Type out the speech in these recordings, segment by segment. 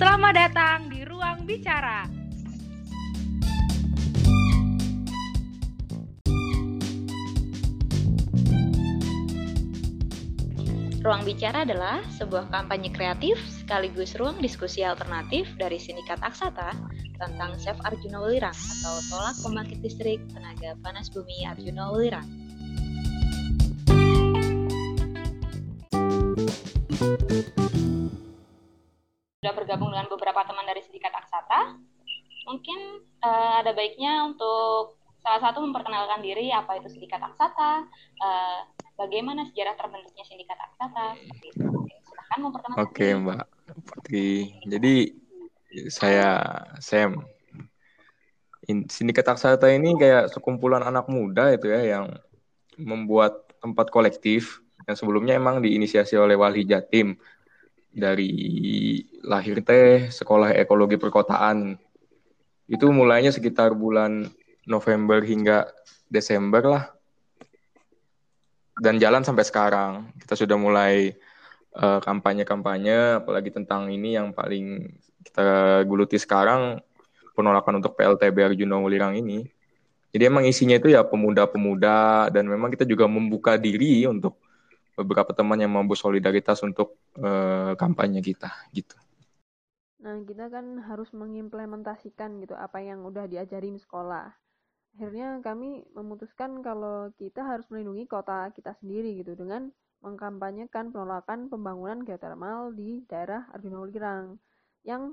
Selamat datang di Ruang Bicara. Ruang Bicara adalah sebuah kampanye kreatif sekaligus ruang diskusi alternatif dari Sindikat Aksata tentang Chef Arjuna Welirang atau tolak pembangkit listrik tenaga panas bumi Arjuna Welirang. Sudah bergabung dengan beberapa teman dari Sindikat Aksata. Mungkin uh, ada baiknya untuk salah satu memperkenalkan diri apa itu Sindikat Aksata, uh, bagaimana sejarah terbentuknya sindikat Aksata. Silahkan memperkenalkan. Oke Mbak Putri. Jadi saya Sam. Sindikat Aksata ini kayak sekumpulan anak muda itu ya yang membuat tempat kolektif yang sebelumnya emang diinisiasi oleh Wali Jatim dari lahir teh sekolah ekologi perkotaan itu mulainya sekitar bulan November hingga Desember lah dan jalan sampai sekarang. Kita sudah mulai kampanye kampanye-kampanye, apalagi tentang ini yang paling kita guluti sekarang penolakan untuk PLTB Arjuna Wulirang ini. Jadi emang isinya itu ya pemuda-pemuda dan memang kita juga membuka diri untuk beberapa teman yang mampu solidaritas untuk uh, kampanye kita gitu. Nah, kita kan harus mengimplementasikan gitu apa yang udah diajarin sekolah akhirnya kami memutuskan kalau kita harus melindungi kota kita sendiri gitu dengan mengkampanyekan penolakan pembangunan geotermal di daerah Arjuna Ulirang yang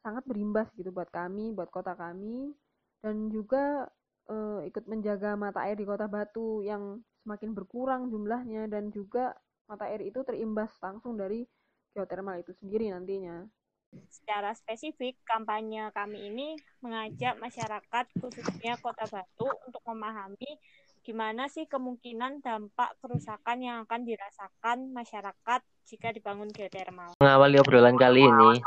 sangat berimbas gitu buat kami, buat kota kami dan juga e, ikut menjaga mata air di Kota Batu yang semakin berkurang jumlahnya dan juga mata air itu terimbas langsung dari geotermal itu sendiri nantinya. Secara spesifik, kampanye kami ini mengajak masyarakat, khususnya Kota Batu, untuk memahami gimana sih kemungkinan dampak kerusakan yang akan dirasakan masyarakat jika dibangun geotermal. Mengawali obrolan kali ini,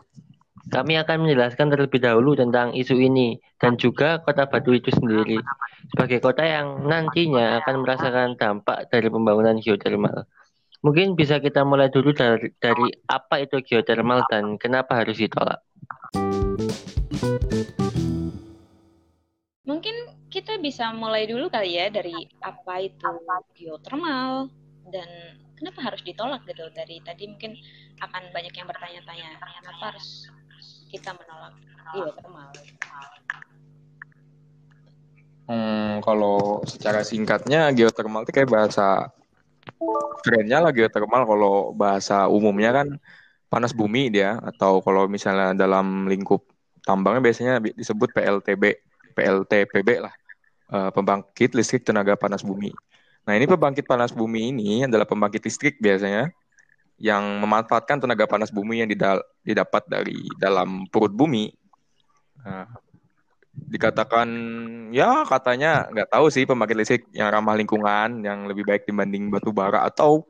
kami akan menjelaskan terlebih dahulu tentang isu ini dan juga Kota Batu itu sendiri sebagai kota yang nantinya akan merasakan dampak dari pembangunan geotermal. Mungkin bisa kita mulai dulu dari, dari apa itu geothermal dan kenapa harus ditolak. Mungkin kita bisa mulai dulu kali ya dari apa itu geothermal dan kenapa harus ditolak gitu dari tadi mungkin akan banyak yang bertanya-tanya kenapa harus kita menolak geothermal. Hmm, kalau secara singkatnya geothermal itu kayak bahasa kerennya lah geothermal kalau bahasa umumnya kan panas bumi dia atau kalau misalnya dalam lingkup tambangnya biasanya disebut PLTB, PLTPB lah, uh, pembangkit listrik tenaga panas bumi. Nah ini pembangkit panas bumi ini adalah pembangkit listrik biasanya yang memanfaatkan tenaga panas bumi yang didapat dari dalam perut bumi. Nah, dikatakan ya katanya nggak tahu sih pembangkit listrik yang ramah lingkungan yang lebih baik dibanding batu bara atau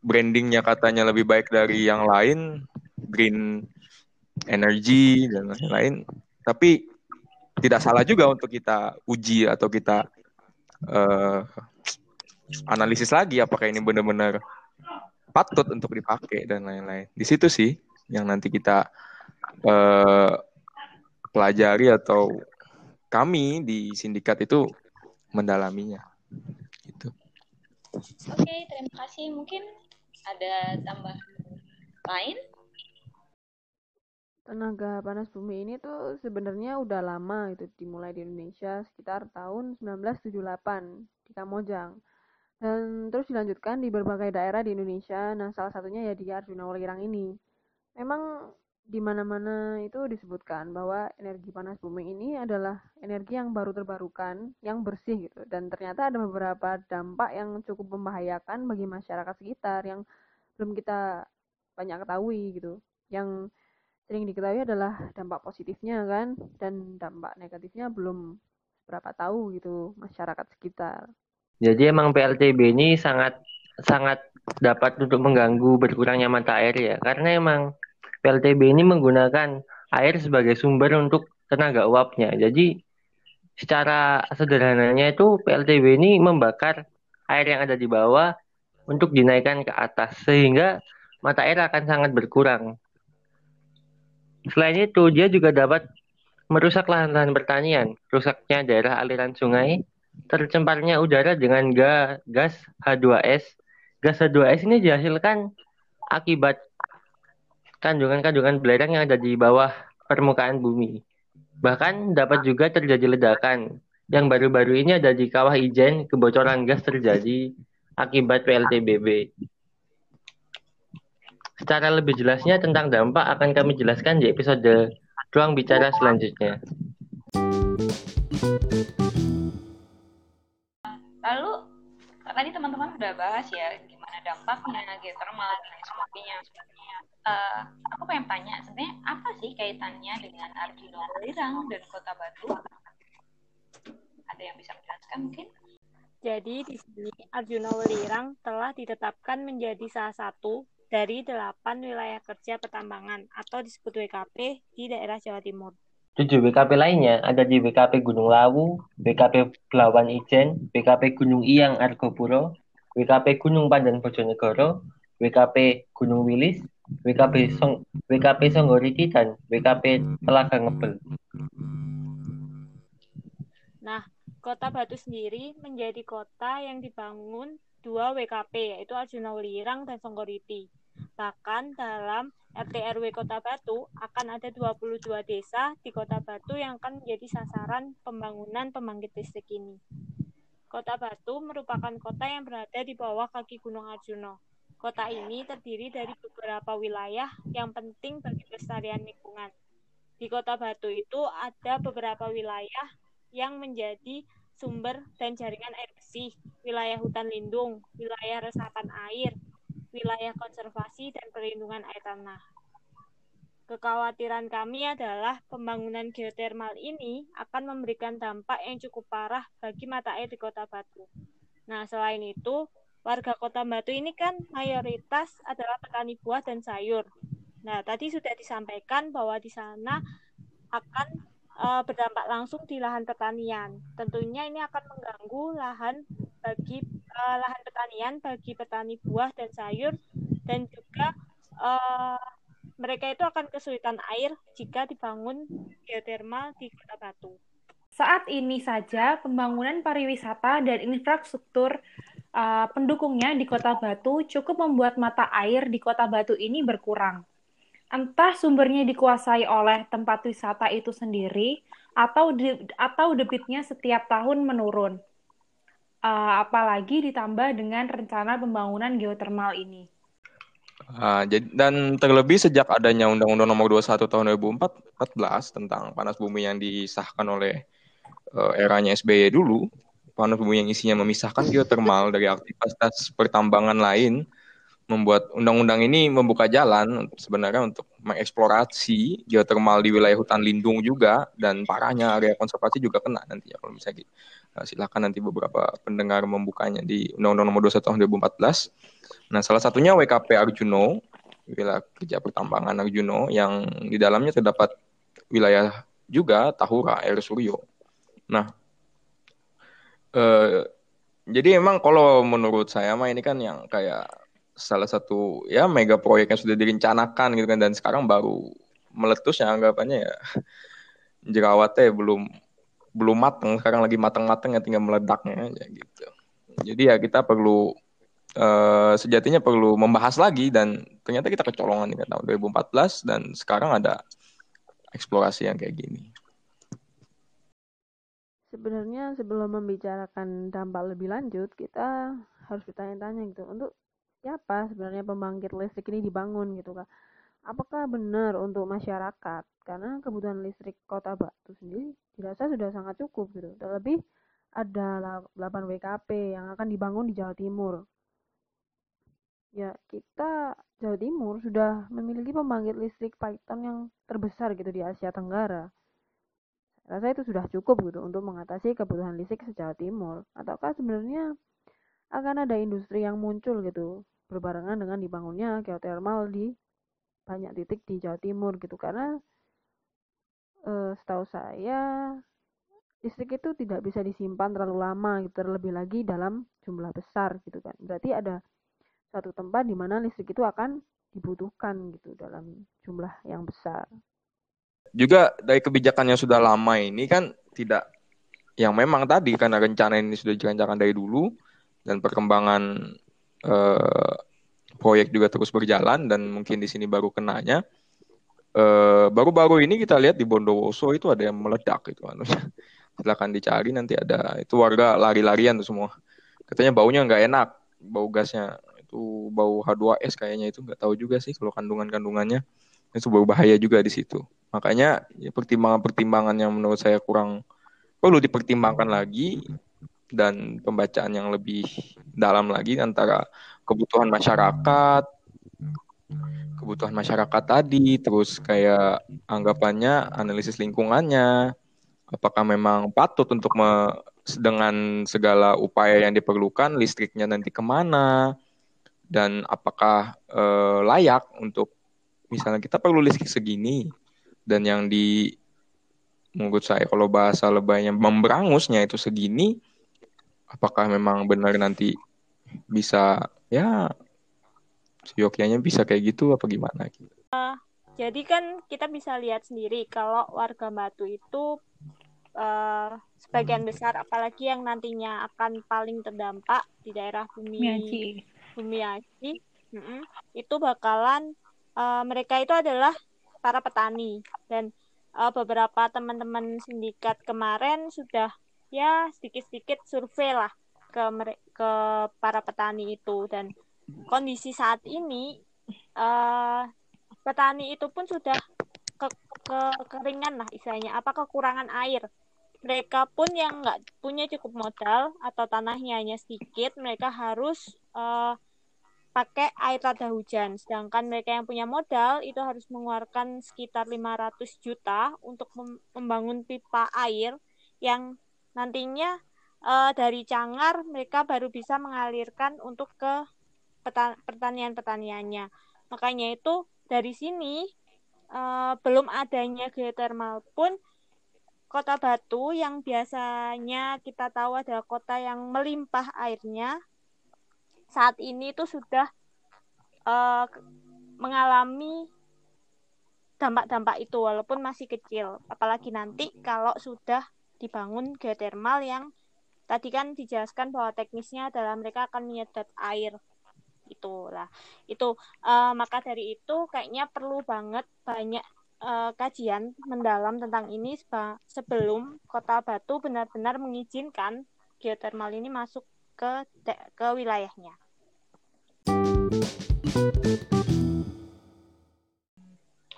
brandingnya katanya lebih baik dari yang lain green energy dan lain-lain tapi tidak salah juga untuk kita uji atau kita uh, analisis lagi apakah ini benar-benar patut untuk dipakai dan lain-lain di situ sih yang nanti kita uh, pelajari atau kami di sindikat itu mendalaminya. Gitu. Oke, terima kasih. Mungkin ada tambah lain? Tenaga panas bumi ini tuh sebenarnya udah lama itu dimulai di Indonesia sekitar tahun 1978 di Kamojang. Dan terus dilanjutkan di berbagai daerah di Indonesia. Nah, salah satunya ya di Arjuna Welirang ini. Memang di mana-mana itu disebutkan bahwa energi panas bumi ini adalah energi yang baru terbarukan, yang bersih gitu. Dan ternyata ada beberapa dampak yang cukup membahayakan bagi masyarakat sekitar yang belum kita banyak ketahui gitu. Yang sering diketahui adalah dampak positifnya kan dan dampak negatifnya belum berapa tahu gitu masyarakat sekitar. Jadi emang PLTB ini sangat sangat dapat untuk mengganggu berkurangnya mata air ya karena emang PLTB ini menggunakan air sebagai sumber untuk tenaga uapnya. Jadi secara sederhananya itu PLTB ini membakar air yang ada di bawah untuk dinaikkan ke atas sehingga mata air akan sangat berkurang. Selain itu, dia juga dapat merusak lahan-lahan pertanian, rusaknya daerah aliran sungai, tercemparnya udara dengan gas H2S. Gas H2S ini dihasilkan akibat kandungan-kandungan belerang yang ada di bawah permukaan bumi. Bahkan dapat juga terjadi ledakan. Yang baru-baru ini ada di Kawah Ijen, kebocoran gas terjadi akibat PLTBB. Secara lebih jelasnya tentang dampak akan kami jelaskan di episode ruang bicara selanjutnya. Tadi teman-teman udah bahas ya gimana dampaknya geothermal dan sebagainya. Uh, aku pengen tanya sebenarnya apa sih kaitannya dengan Arjuna Lirang dan Kota Batu? Ada yang bisa menjelaskan mungkin? Jadi di sini Arjuna Welirang telah ditetapkan menjadi salah satu dari delapan wilayah kerja pertambangan atau disebut WKP di daerah Jawa Timur. Tujuh WKP lainnya ada di WKP Gunung Lawu, WKP Belawan Ijen, WKP Gunung Iyang Argopuro, WKP Gunung Pandan Bojonegoro, WKP Gunung Wilis, WKP Song WKP Songgoriki dan WKP Telaga Ngebel. Nah, Kota Batu sendiri menjadi kota yang dibangun dua WKP, yaitu Arjuna Welirang dan Songgoriti. Bahkan dalam RT RW Kota Batu akan ada 22 desa di Kota Batu yang akan menjadi sasaran pembangunan pembangkit listrik ini. Kota Batu merupakan kota yang berada di bawah kaki Gunung Arjuna. Kota ini terdiri dari beberapa wilayah yang penting bagi pelestarian lingkungan. Di Kota Batu itu ada beberapa wilayah yang menjadi sumber dan jaringan air bersih, wilayah hutan lindung, wilayah resapan air, wilayah konservasi dan perlindungan air tanah. Kekhawatiran kami adalah pembangunan geotermal ini akan memberikan dampak yang cukup parah bagi mata air di Kota Batu. Nah, selain itu, warga Kota Batu ini kan mayoritas adalah petani buah dan sayur. Nah, tadi sudah disampaikan bahwa di sana akan uh, berdampak langsung di lahan pertanian. Tentunya ini akan mengganggu lahan bagi uh, lahan pertanian bagi petani buah dan sayur dan juga uh, mereka itu akan kesulitan air jika dibangun geotermal di Kota Batu. Saat ini saja pembangunan pariwisata dan infrastruktur uh, pendukungnya di Kota Batu cukup membuat mata air di Kota Batu ini berkurang entah sumbernya dikuasai oleh tempat wisata itu sendiri atau de, atau debitnya setiap tahun menurun. Uh, apalagi ditambah dengan rencana pembangunan geotermal ini. Uh, dan terlebih sejak adanya Undang-Undang Nomor 21 Tahun 2014 tentang panas bumi yang disahkan oleh uh, eranya SBY dulu, panas bumi yang isinya memisahkan geotermal dari aktivitas pertambangan lain membuat undang-undang ini membuka jalan sebenarnya untuk mengeksplorasi geotermal di wilayah hutan lindung juga dan parahnya area konservasi juga kena nanti ya kalau misalnya gitu. Nah, silakan nanti beberapa pendengar membukanya di Undang-Undang Nomor 21 Tahun 2014. Nah, salah satunya WKP Arjuno, wilayah kerja pertambangan Arjuno yang di dalamnya terdapat wilayah juga Tahura, Air Suryo. Nah, eh, jadi emang kalau menurut saya mah ini kan yang kayak salah satu ya mega proyek yang sudah direncanakan gitu kan. Dan sekarang baru meletus ya anggapannya ya. Jerawatnya belum belum mateng. Sekarang lagi mateng-mateng ya tinggal meledaknya aja gitu. Jadi ya kita perlu uh, sejatinya perlu membahas lagi. Dan ternyata kita kecolongan di tahun 2014 dan sekarang ada eksplorasi yang kayak gini. Sebenarnya sebelum membicarakan dampak lebih lanjut kita harus bertanya-tanya gitu. Untuk siapa sebenarnya pembangkit listrik ini dibangun gitu kan apakah benar untuk masyarakat? Karena kebutuhan listrik kota Batu sendiri dirasa sudah sangat cukup gitu. Terlebih ada 8 WKP yang akan dibangun di Jawa Timur. Ya kita Jawa Timur sudah memiliki pembangkit listrik Python yang terbesar gitu di Asia Tenggara. Rasa itu sudah cukup gitu untuk mengatasi kebutuhan listrik se Jawa Timur. Ataukah sebenarnya akan ada industri yang muncul gitu berbarengan dengan dibangunnya geothermal di banyak titik di Jawa Timur gitu. Karena e, setahu saya listrik itu tidak bisa disimpan terlalu lama gitu terlebih lagi dalam jumlah besar gitu kan. Berarti ada satu tempat di mana listrik itu akan dibutuhkan gitu dalam jumlah yang besar. Juga dari kebijakan yang sudah lama ini kan tidak yang memang tadi karena rencana ini sudah direncanakan dari dulu dan perkembangan eh, proyek juga terus berjalan dan mungkin di sini baru kenanya. Eh, baru-baru ini kita lihat di Bondowoso itu ada yang meledak itu anu. silakan dicari nanti ada. Itu warga lari-larian tuh semua. Katanya baunya nggak enak bau gasnya. Itu bau H2S kayaknya itu nggak tahu juga sih kalau kandungan-kandungannya. Itu berbahaya juga di situ. Makanya ya, pertimbangan-pertimbangan yang menurut saya kurang perlu dipertimbangkan lagi dan pembacaan yang lebih dalam lagi antara kebutuhan masyarakat kebutuhan masyarakat tadi terus kayak anggapannya analisis lingkungannya apakah memang patut untuk me, dengan segala upaya yang diperlukan listriknya nanti ke mana dan apakah eh, layak untuk misalnya kita perlu listrik segini dan yang di menurut saya kalau bahasa lebaynya memberangusnya itu segini apakah memang benar nanti bisa ya seyogyanya bisa kayak gitu apa gimana gitu. Uh, jadi kan kita bisa lihat sendiri kalau warga Batu itu uh, sebagian besar apalagi yang nantinya akan paling terdampak di daerah bumi Miyaji. bumi Aji mm -mm, itu bakalan uh, mereka itu adalah para petani dan uh, beberapa teman-teman sindikat kemarin sudah ya sedikit-sedikit survei lah ke ke para petani itu. Dan kondisi saat ini uh, petani itu pun sudah ke, ke keringan lah istilahnya. Apa kekurangan air. Mereka pun yang nggak punya cukup modal atau tanahnya hanya sedikit mereka harus uh, pakai air tanda hujan. Sedangkan mereka yang punya modal itu harus mengeluarkan sekitar 500 juta untuk membangun pipa air yang nantinya uh, dari Cangar mereka baru bisa mengalirkan untuk ke pertanian-pertaniannya. Makanya itu dari sini uh, belum adanya geothermal pun Kota Batu yang biasanya kita tahu adalah kota yang melimpah airnya saat ini itu sudah uh, mengalami dampak-dampak itu walaupun masih kecil. Apalagi nanti kalau sudah dibangun geothermal yang tadi kan dijelaskan bahwa teknisnya adalah mereka akan menyedot air itulah itu uh, maka dari itu kayaknya perlu banget banyak uh, kajian mendalam tentang ini sebelum kota Batu benar-benar mengizinkan geothermal ini masuk ke ke wilayahnya.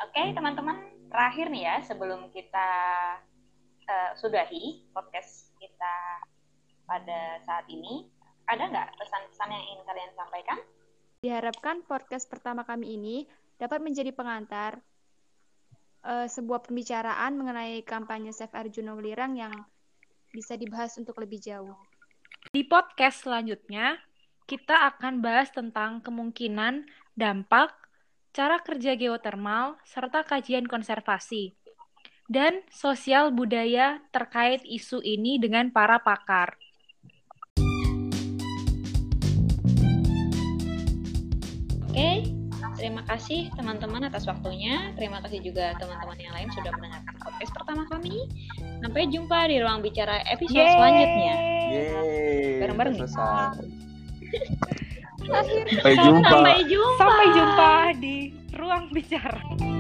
Oke, teman-teman, terakhir nih ya sebelum kita uh, sudahi podcast kita pada saat ini, ada nggak pesan-pesan yang ingin kalian sampaikan? Diharapkan podcast pertama kami ini dapat menjadi pengantar uh, sebuah pembicaraan mengenai kampanye Save Arjuna Welirang yang bisa dibahas untuk lebih jauh. Di podcast selanjutnya, kita akan bahas tentang kemungkinan, dampak, cara kerja geotermal, serta kajian konservasi, dan sosial budaya terkait isu ini dengan para pakar. Oke, terima kasih teman-teman atas waktunya. Terima kasih juga teman-teman yang lain sudah mendengarkan podcast pertama kami. Sampai jumpa di ruang bicara episode Yeay. selanjutnya. Bareng-bareng. Sampai jumpa. Sampai jumpa. Sampai jumpa di ruang bicara.